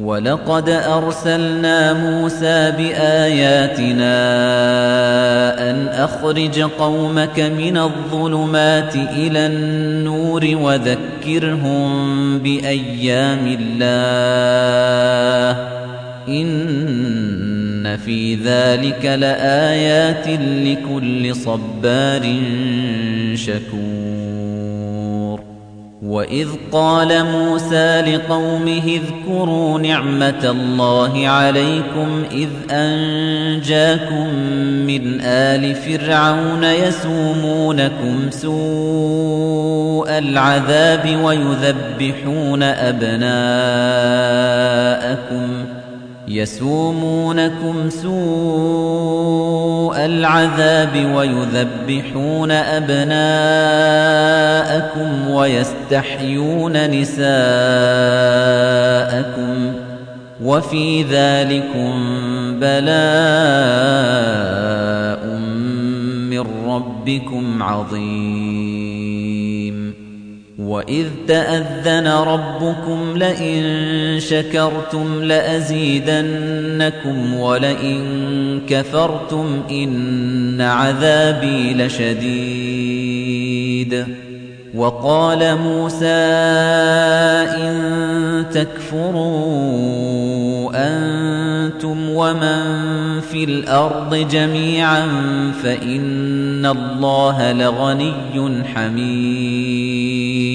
ولقد أرسلنا موسى بآياتنا أن أخرج قومك من الظلمات إلى النور وذكرهم بأيام الله إن في ذلك لآيات لكل صبار شكور وَإِذْ قَالَ مُوسَى لِقَوْمِهِ اذْكُرُوا نِعْمَةَ اللَّهِ عَلَيْكُمْ إِذْ أَنْجَاكُمْ مِنْ آلِ فِرْعَوْنَ يَسُومُونَكُمْ سُوءَ الْعَذَابِ وَيُذَبِّحُونَ أَبْنَاءَكُمْ يسومونكم سوء العذاب ويذبحون أبناءكم ويستحيون نساءكم وفي ذلكم بلاء من ربكم عظيم وَإِذْ تَأَذَّنَ رَبُّكُمْ لَئِن شَكَرْتُمْ لَأَزِيدَنَّكُمْ وَلَئِن كَفَرْتُمْ إِنَّ عَذَابِي لَشَدِيدٌ وَقَالَ مُوسَى إِن تَكْفُرُوا أَنتُمْ وَمَن فِي الْأَرْضِ جَمِيعًا فَإِنَّ اللَّهَ لَغَنِيٌّ حَمِيدٌ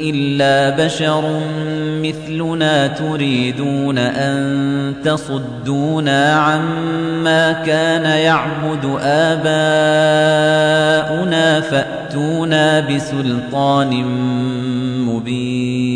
إلا بشر مثلنا تريدون أن تصدونا عما كان يعبد آباؤنا فأتونا بسلطان مبين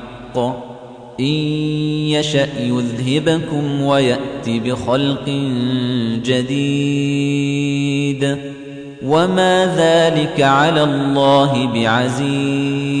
إن يشأ يذهبكم ويأت بخلق جديد. وما ذلك على الله بعزيز.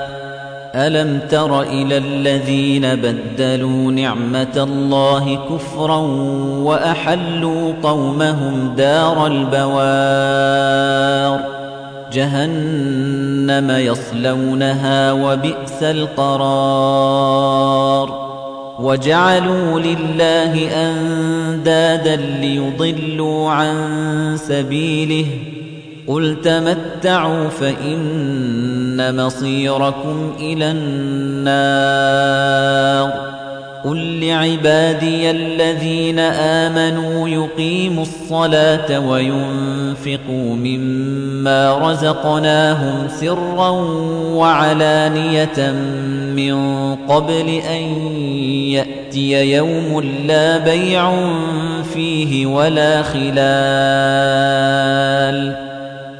ألم تر إلى الذين بدلوا نعمة الله كفرا وأحلوا قومهم دار البوار؟ جهنم يصلونها وبئس القرار. وجعلوا لله أندادا ليضلوا عن سبيله. قل تمتعوا فإن مصيركم إلى النار. قل لعبادي الذين آمنوا يقيموا الصلاة وينفقوا مما رزقناهم سرا وعلانية من قبل أن يأتي يوم لا بيع فيه ولا خلال.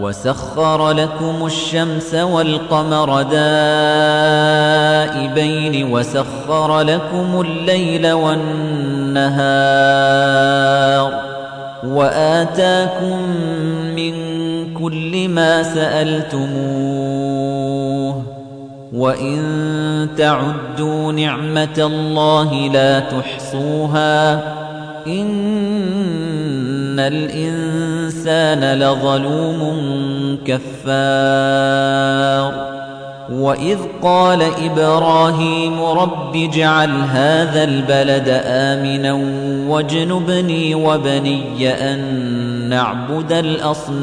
وسخر لكم الشمس والقمر دائبين وسخر لكم الليل والنهار وآتاكم من كل ما سألتموه وإن تعدوا نعمة الله لا تحصوها الإنسان لظلوم كفار وإذ قال إبراهيم رب اجعل هذا البلد آمنا واجنبني وبني أن نعبد الأصنام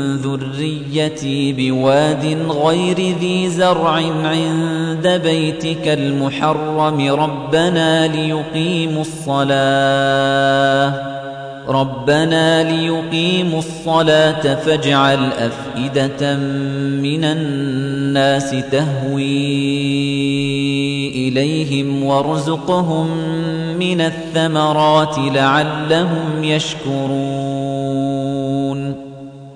ذريتي بواد غير ذي زرع عند بيتك المحرم ربنا ليقيموا الصلاة ربنا ليقيموا الصلاة فاجعل أفئدة من الناس تهوي إليهم وارزقهم من الثمرات لعلهم يشكرون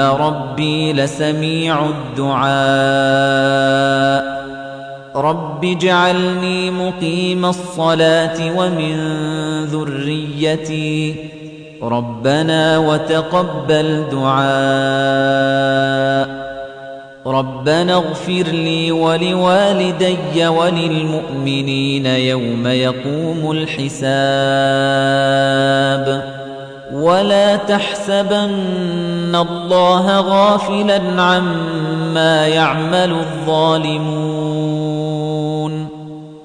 ربي لسميع الدعاء رب اجعلني مقيم الصلاة ومن ذريتي ربنا وتقبل دعاء ربنا اغفر لي ولوالدي وللمؤمنين يوم يقوم الحساب ولا تحسبن الله غافلا عما يعمل الظالمون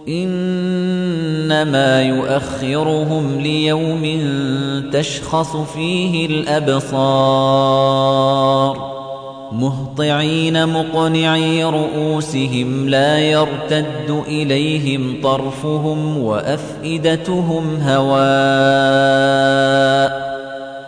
انما يؤخرهم ليوم تشخص فيه الابصار مهطعين مقنعي رؤوسهم لا يرتد اليهم طرفهم وافئدتهم هواء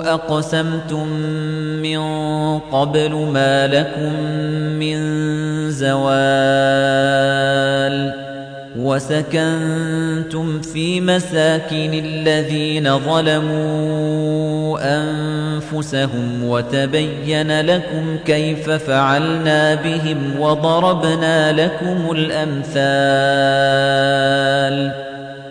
أقسمتم من قبل ما لكم من زوال وسكنتم في مساكن الذين ظلموا أنفسهم وتبين لكم كيف فعلنا بهم وضربنا لكم الأمثال